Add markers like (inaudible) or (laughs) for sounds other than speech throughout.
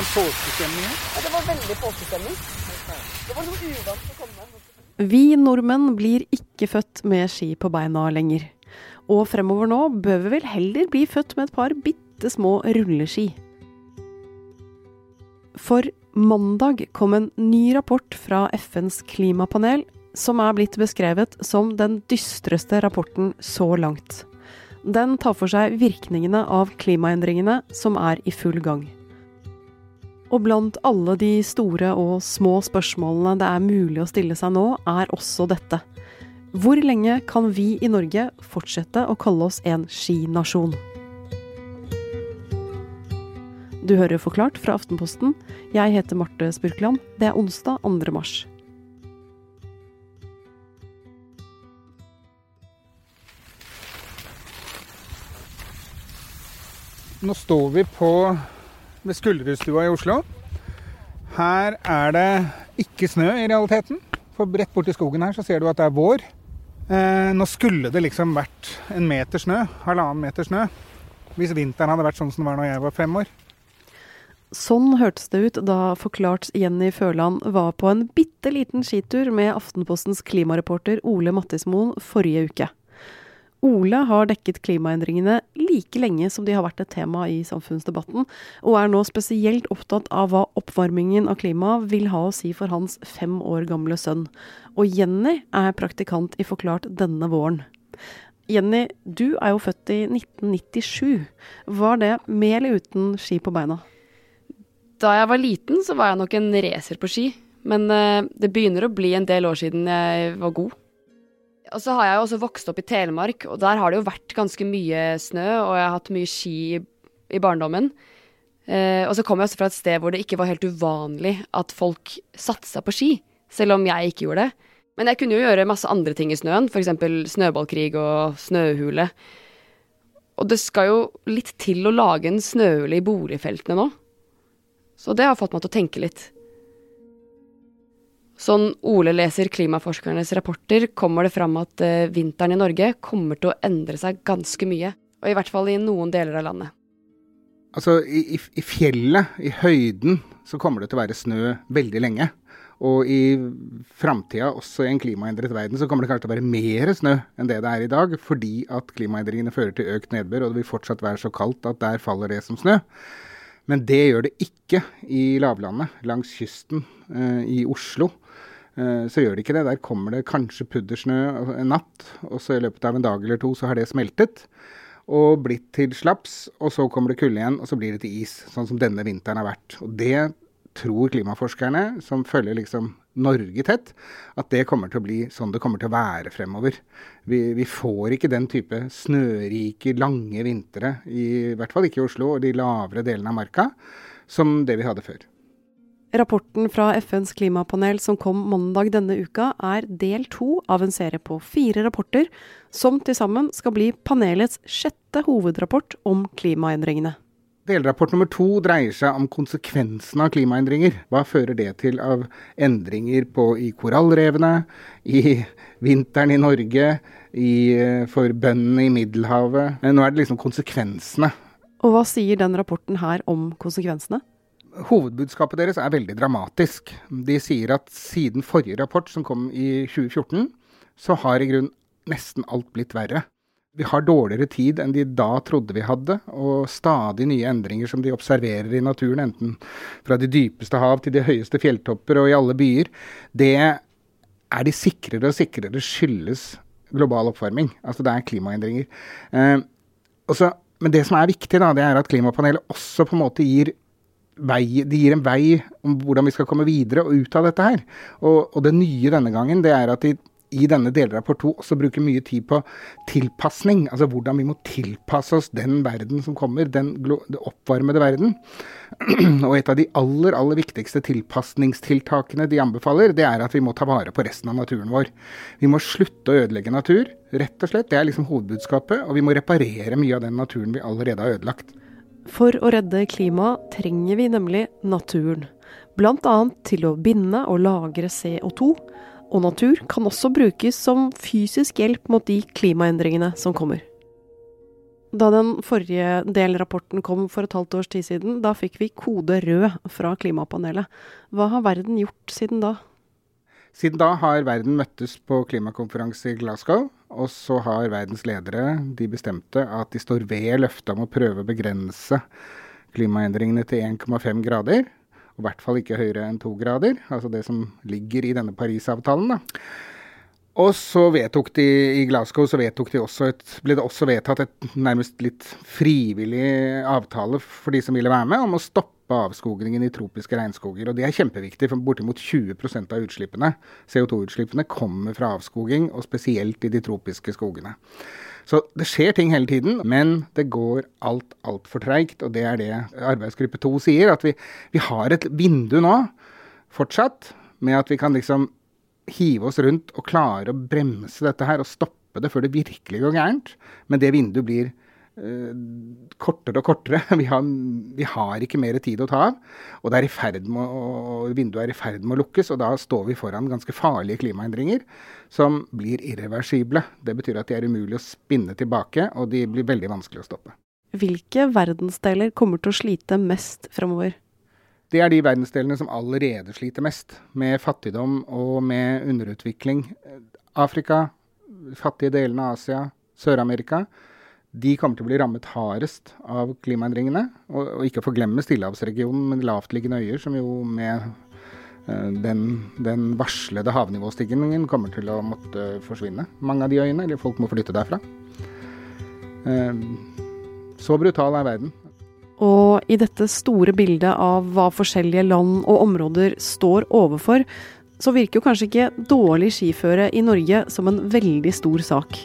sånn påskestemning her? Ja, det var veldig påskestemning. Det var noe uvant å komme. Vi nordmenn blir ikke født med ski på beina lenger. Og fremover nå bør vi vel heller bli født med et par bitte små rulleski. For mandag kom en ny rapport fra FNs klimapanel som er blitt beskrevet som den dystreste rapporten så langt. Den tar for seg virkningene av klimaendringene som er i full gang. Og blant alle de store og små spørsmålene det er mulig å stille seg nå, er også dette. Hvor lenge kan vi i Norge fortsette å kalle oss en skinasjon? Du hører Forklart fra Aftenposten. Jeg heter Marte Spurkland. Det er onsdag 2. mars. Nå står vi på ved Skulderudstua i Oslo. Her er det ikke snø i realiteten. For rett borti skogen her så ser du at det er vår. Eh, nå skulle det liksom vært en meter snø, halvannen meter snø. Hvis vinteren hadde vært sånn som den var da jeg var fem år. Sånn hørtes det ut da Forklart Jenny Førland var på en bitte liten skitur med Aftenpostens klimareporter Ole Mattismoen forrige uke. Ole har dekket klimaendringene like lenge som de har vært et tema i samfunnsdebatten, og er nå spesielt opptatt av hva oppvarmingen av klimaet vil ha å si for hans fem år gamle sønn. Og Jenny er praktikant i Forklart denne våren. Jenny, du er jo født i 1997. Var det med eller uten ski på beina? Da jeg var liten, så var jeg nok en racer på ski. Men uh, det begynner å bli en del år siden jeg var god. Og så har jeg jo også vokst opp i Telemark, og der har det jo vært ganske mye snø, og jeg har hatt mye ski i, i barndommen. Eh, og så kom jeg også fra et sted hvor det ikke var helt uvanlig at folk satsa på ski, selv om jeg ikke gjorde det. Men jeg kunne jo gjøre masse andre ting i snøen, f.eks. snøballkrig og snøhule. Og det skal jo litt til å lage en snøhule i boligfeltene nå. Så det har fått meg til å tenke litt. Sånn Ole leser klimaforskernes rapporter, kommer det fram at uh, vinteren i Norge kommer til å endre seg ganske mye. Og i hvert fall i noen deler av landet. Altså, i, i fjellet, i høyden, så kommer det til å være snø veldig lenge. Og i framtida, også i en klimaendret verden, så kommer det kanskje til å være mer snø enn det det er i dag. Fordi at klimaendringene fører til økt nedbør, og det vil fortsatt være så kaldt at der faller det som snø. Men det gjør det ikke i lavlandet, langs kysten eh, i Oslo. Eh, så gjør det ikke det. Der kommer det kanskje puddersnø en natt, og så i løpet av en dag eller to så har det smeltet og blitt til slaps. Og så kommer det kulde igjen, og så blir det til is, sånn som denne vinteren har vært. Og det tror klimaforskerne, som følger liksom Norge tett, at det kommer til å bli sånn det kommer til å være fremover. Vi, vi får ikke den type snørike, lange vintre, i, hvert fall ikke i Oslo og de lavere delene av marka, som det vi hadde før. Rapporten fra FNs klimapanel som kom mandag denne uka, er del to av en serie på fire rapporter, som til sammen skal bli panelets sjette hovedrapport om klimaendringene. Delrapport nummer to dreier seg om konsekvensene av klimaendringer. Hva fører det til av endringer på, i korallrevene, i vinteren i Norge, i, for bøndene i Middelhavet? Nå er det liksom konsekvensene. Og hva sier den rapporten her om konsekvensene? Hovedbudskapet deres er veldig dramatisk. De sier at siden forrige rapport, som kom i 2014, så har i grunn nesten alt blitt verre. Vi har dårligere tid enn de da trodde vi hadde, og stadig nye endringer som de observerer i naturen, enten fra de dypeste hav til de høyeste fjelltopper og i alle byer. Det er de sikrere og sikrere skyldes global oppvarming. Altså det er klimaendringer. Eh, også, men det som er viktig, da, det er at klimapanelet også på en måte gir vei, de gir en vei om hvordan vi skal komme videre og ut av dette her. Og, og det nye denne gangen, det er at de i denne delrapport 2 også bruker mye tid på tilpasning. Altså hvordan vi må tilpasse oss den verden som kommer, den, oppvarmede verden. (clears throat) Og et av de aller, aller viktigste tilpasningstiltakene de anbefaler, det er at vi må ta vare på resten av naturen vår. Vi må slutte å ødelegge natur, rett og slett. Det er liksom hovedbudskapet. Og vi må reparere mye av den naturen vi allerede har ødelagt. For å redde klimaet trenger vi nemlig naturen. Bl.a. til å binde og lagre CO2. Og natur kan også brukes som fysisk hjelp mot de klimaendringene som kommer. Da den forrige delrapporten kom for et halvt års tid siden, da fikk vi kode rød fra klimapanelet. Hva har verden gjort siden da? Siden da har verden møttes på klimakonferanse i Glasgow. Og så har verdens ledere de bestemte at de står ved løftet om å prøve å begrense klimaendringene til 1,5 grader. Og i hvert fall ikke høyere enn 2 grader. Altså det som ligger i denne Parisavtalen. da. Og så vedtok de i Glasgow så vedtok de også et, ble det også vedtatt et nærmest litt frivillig avtale for de som ville være med, om å stoppe avskogingen i tropiske regnskoger. Og det er kjempeviktig, for bortimot 20% av utslippene, CO2-utslippene kommer fra avskoging, og spesielt i de tropiske skogene. Så det skjer ting hele tiden, men det går alt altfor treigt. Og det er det arbeidsgruppe to sier, at vi, vi har et vindu nå, fortsatt, med at vi kan liksom hive oss rundt og klare å bremse dette her og stoppe det før det virkelig går gærent. Men det vinduet blir eh, kortere og kortere. (laughs) Vi har, vi har, ikke mer tid å ta av. Og, det er å, vinduet er i ferd med å lukkes, og da står vi foran ganske farlige klimaendringer som blir irreversible. Det betyr at de er umulig å spinne tilbake, og de blir veldig vanskelig å stoppe. Hvilke verdensdeler kommer til å slite mest fremover? Det er de verdensdelene som allerede sliter mest med fattigdom og med underutvikling. Afrika, fattige delene av Asia, Sør-Amerika. De kommer til å bli rammet hardest av klimaendringene. Og, og ikke forglemme Stillehavsregionen med lavtliggende øyer, som jo med uh, den, den, varslede havnivåstigningen kommer til å måtte forsvinne. Mange av de øyene, eller folk må flytte derfra. Uh, så brutal er verden. Og i dette store bildet av hva forskjellige land og områder står overfor, så virker jo kanskje ikke dårlig skiføre i Norge som en veldig stor sak.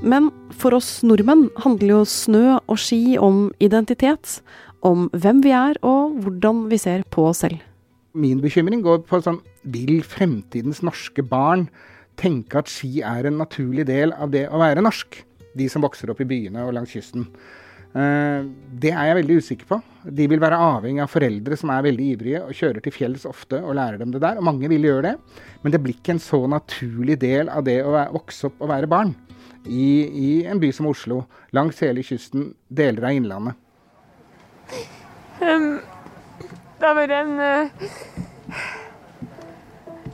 Men for oss nordmenn handler jo snø og ski om identitet, om hvem vi er og hvordan vi ser på oss selv. Min bekymring går på sånn Vil fremtidens norske barn tenke at ski er en naturlig del av det å være norsk? De som vokser opp i byene og langs kysten. Eh, det er jeg veldig usikker på. De vil være avhengig av foreldre som er veldig ivrige og kjører til fjells ofte og lærer dem det der. Og mange vil gjøre det. Men det blir ikke en så naturlig del av det å vokse opp og være barn. I, i en by som Oslo, langs hele kysten, deler av Innlandet. Um, det har vært en uh,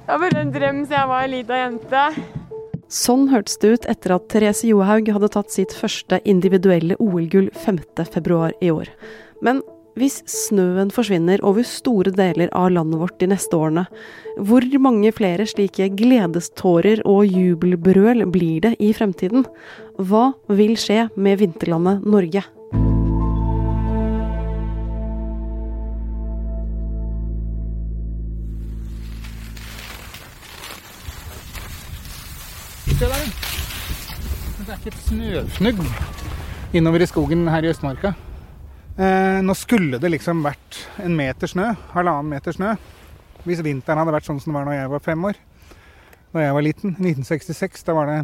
Det har vært en drøm siden jeg var ei lita jente. Sånn hørtes det ut etter at Therese Johaug hadde tatt sitt første individuelle OL-gull 5.2 i år. Men hvis snøen forsvinner over store deler av landet vårt de neste årene, hvor mange flere slike gledestårer og jubelbrøl blir det i fremtiden? Hva vil skje med vinterlandet Norge? Det er et snøfnugg innover i skogen her i Østmarka. Eh, nå skulle det liksom vært en meter snø, halvannen meter snø. Hvis vinteren hadde vært sånn som det var da jeg var fem år, da jeg var liten, 1966, da var det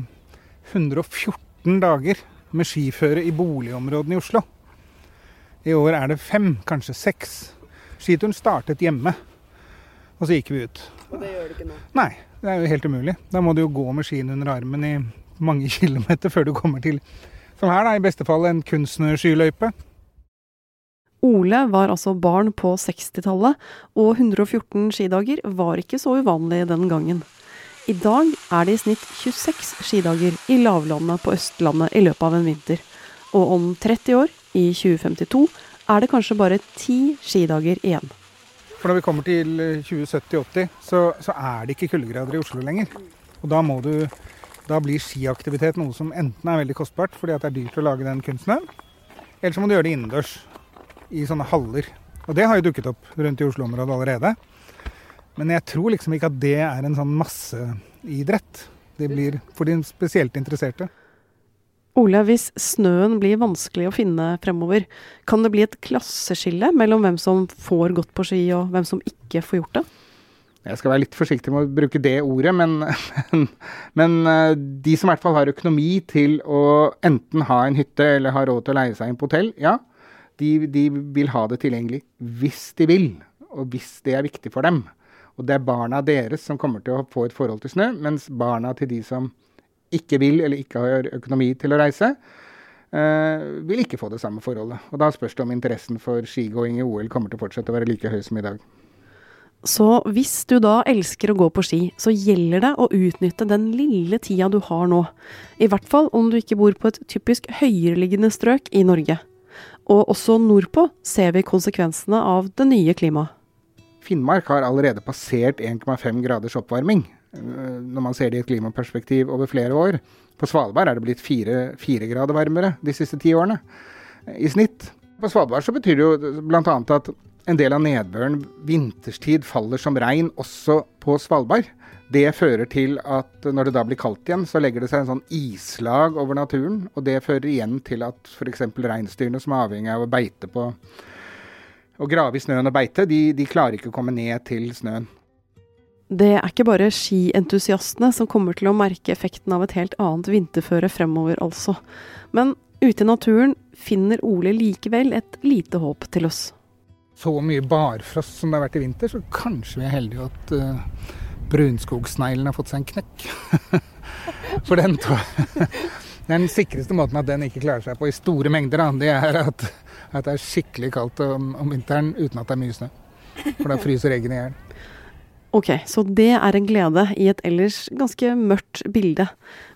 114 dager med skiføre i boligområdene i Oslo. I år er det fem, kanskje seks. Skituren startet hjemme, og så gikk vi ut. Og det gjør det ikke nå? Nei, det er jo helt umulig. Da må du jo gå med skien under armen i mange kilometer før du kommer til, som her, da, i beste fall en kunstnerskiløype. Ole var altså barn på 60-tallet, og 114 skidager var ikke så uvanlig den gangen. I dag er det i snitt 26 skidager i lavlandet på Østlandet i løpet av en vinter. Og om 30 år, i 2052, er det kanskje bare ti skidager igjen. For når vi kommer til 2070-80, så, så, er det ikke kuldegrader i Oslo lenger. Og da, må du, da blir skiaktivitet noe som enten er veldig kostbart fordi det er dyrt å lage den kunsten, eller så må du gjøre det innendørs. I sånne haller. Og det har jo dukket opp rundt i Oslo-området allerede. Men jeg tror liksom ikke at det er en sånn masseidrett. Det blir for de spesielt interesserte. Ole, hvis snøen blir vanskelig å finne fremover, kan det bli et klasseskille mellom hvem som får gått på ski og hvem som ikke får gjort det? Jeg skal være litt forsiktig med å bruke det ordet, men, men, men eh, de som i hvert fall har økonomi til å enten ha en hytte eller har råd til å leie seg inn på hotell, ja, de, de vil ha det tilgjengelig hvis de vil, og hvis det er viktig for dem. Og det er barna deres som kommer til å få et forhold til snø, mens barna til de som ikke vil eller ikke har økonomi til å reise, eh, vil ikke få det samme forholdet. Og da spørs det om interessen for skigåing i OL kommer til å fortsette å være like høy som i dag. Så hvis du da elsker å gå på ski, så gjelder det å utnytte den lille tida du har nå. I hvert fall om du ikke bor på et typisk høyereliggende strøk i Norge. Og også nordpå ser vi konsekvensene av det nye klimaet. Finnmark har allerede passert 1,5 graders oppvarming, eh, når man ser det i et klimaperspektiv over flere år. På Svalbard er det blitt fire, grader varmere de siste ti årene, i snitt. På Svalbard så betyr det jo bl.a. at en del av nedbøren vinterstid faller som regn også på Svalbard. Det fører til at når det da blir kaldt igjen, så legger det seg en sånn islag over naturen. Og det fører igjen til at f.eks. reinsdyrene som er avhengig av å beite på å grave i snøen og beite, de, de klarer ikke å komme ned til snøen. Det er ikke bare skientusiastene som kommer til å merke effekten av et helt annet vinterføre fremover, altså. Men ute i naturen finner Ole likevel et lite håp til oss. Så mye barfrost som det har vært i vinter, så kanskje vi er heldige at uh, brunskogsneglen har fått seg en knekk. (laughs) For den, den sikreste måten at den ikke klarer seg på i store mengder, det er at at det er skikkelig kaldt om, om vinteren uten at det er mye snø. For da fryser eggene i hjel. Ok, så det er en glede i et ellers ganske mørkt bilde.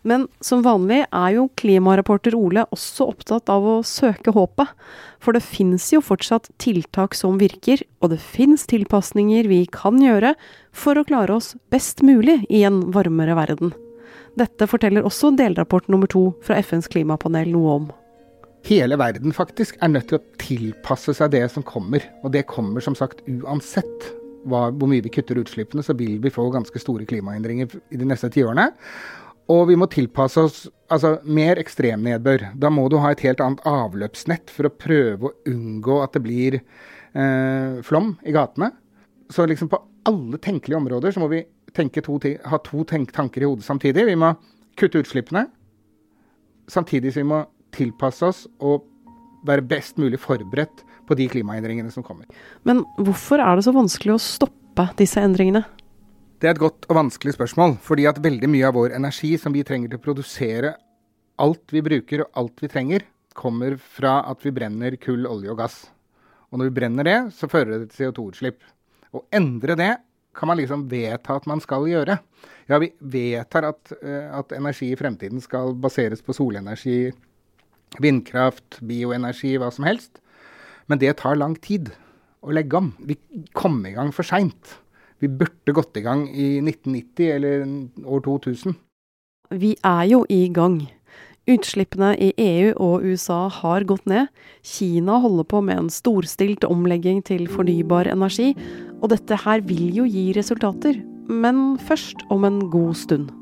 Men som vanlig er jo klimareporter Ole også opptatt av å søke håpet. For det fins jo fortsatt tiltak som virker, og det fins tilpasninger vi kan gjøre for å klare oss best mulig i en varmere verden. Dette forteller også delrapport nummer to fra FNs klimapanel noe om hele verden faktisk er nødt til å tilpasse seg det som kommer. Og det kommer som sagt uansett hva, hvor mye vi kutter utslippene, så vil vi få ganske store klimaendringer i de neste tiårene. Og vi må tilpasse oss altså mer ekstremnedbør. Da må du ha et helt annet avløpsnett for å prøve å unngå at det blir eh, flom i gatene. Så liksom på alle tenkelige områder så må vi to, ha to tanker i hodet samtidig. Vi må kutte utslippene, samtidig som vi må tilpasse oss og være best mulig forberedt på de klimaendringene som kommer. Men hvorfor er det så vanskelig å stoppe disse endringene? Det er et godt og vanskelig spørsmål. Fordi at veldig mye av vår energi som vi trenger til å produsere alt vi bruker og alt vi trenger, kommer fra at vi brenner kull, olje og gass. Og når vi brenner det, så fører det til CO2-utslipp. Å endre det kan man liksom vedta at man skal gjøre. Ja, vi vedtar at, eh, at energi i fremtiden skal baseres på solenergi, Vindkraft, bioenergi, hva som helst. Men det tar lang tid å legge om. Vi kom i gang for seint. Vi burde gått i gang i 1990 eller år 2000. Vi er jo i gang. Utslippene i EU og USA har gått ned. Kina holder på med en storstilt omlegging til fornybar energi. Og dette her vil jo gi resultater. Men først om en god stund.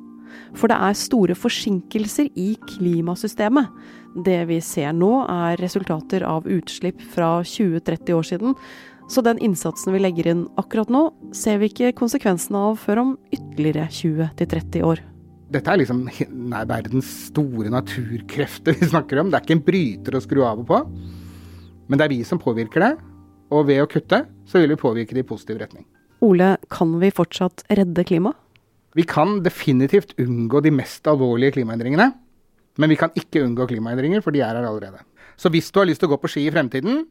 For det er store forsinkelser i klimasystemet. Det vi ser nå, er resultater av utslipp fra 20-30 år siden. Så den innsatsen vi legger inn akkurat nå, ser vi ikke konsekvensene av før om ytterligere 20-30 år. Dette er liksom nei, verdens store naturkrefter vi snakker om. Det er ikke en bryter å skru av og på. Men det er vi som påvirker det. Og ved å kutte, så vil vi påvirke det i positiv retning. Ole, kan vi fortsatt redde klimaet? Vi kan definitivt unngå de mest alvorlige klimaendringene. Men vi kan ikke unngå klimaendringer, for de er her allerede. Så hvis du har lyst til å gå på ski i fremtiden,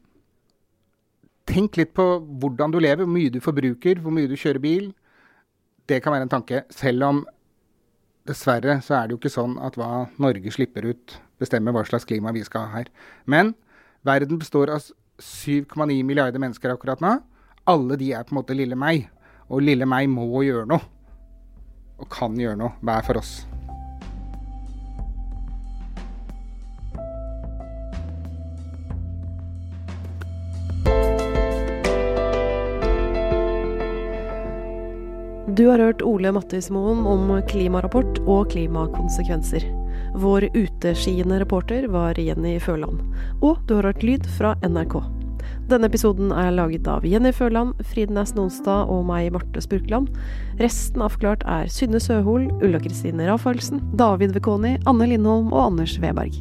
tenk litt på hvordan du lever, hvor mye du forbruker, hvor mye du kjører bil. Det kan være en tanke, selv om dessverre så er det jo ikke sånn at hva Norge slipper ut, bestemmer hva slags klima vi skal ha her. Men verden består av 7,9 milliarder mennesker akkurat nå. Alle de er på en måte lille meg. Og lille meg må gjøre noe. Og kan gjøre noe hver for oss. Du har hørt Ole Mattismoen om klimarapport og klimakonsekvenser. Vår uteskiende reporter var Jenny Føland. Og du har hørt lyd fra NRK. Denne episoden er laget av Jenny Føland, Friden Næss Nonstad og meg, Marte Spurkland. Resten av Forklart er Synne Søhol, Ulla Kristine Rafaelsen, David Vekoni, Anne Lindholm og Anders Weberg.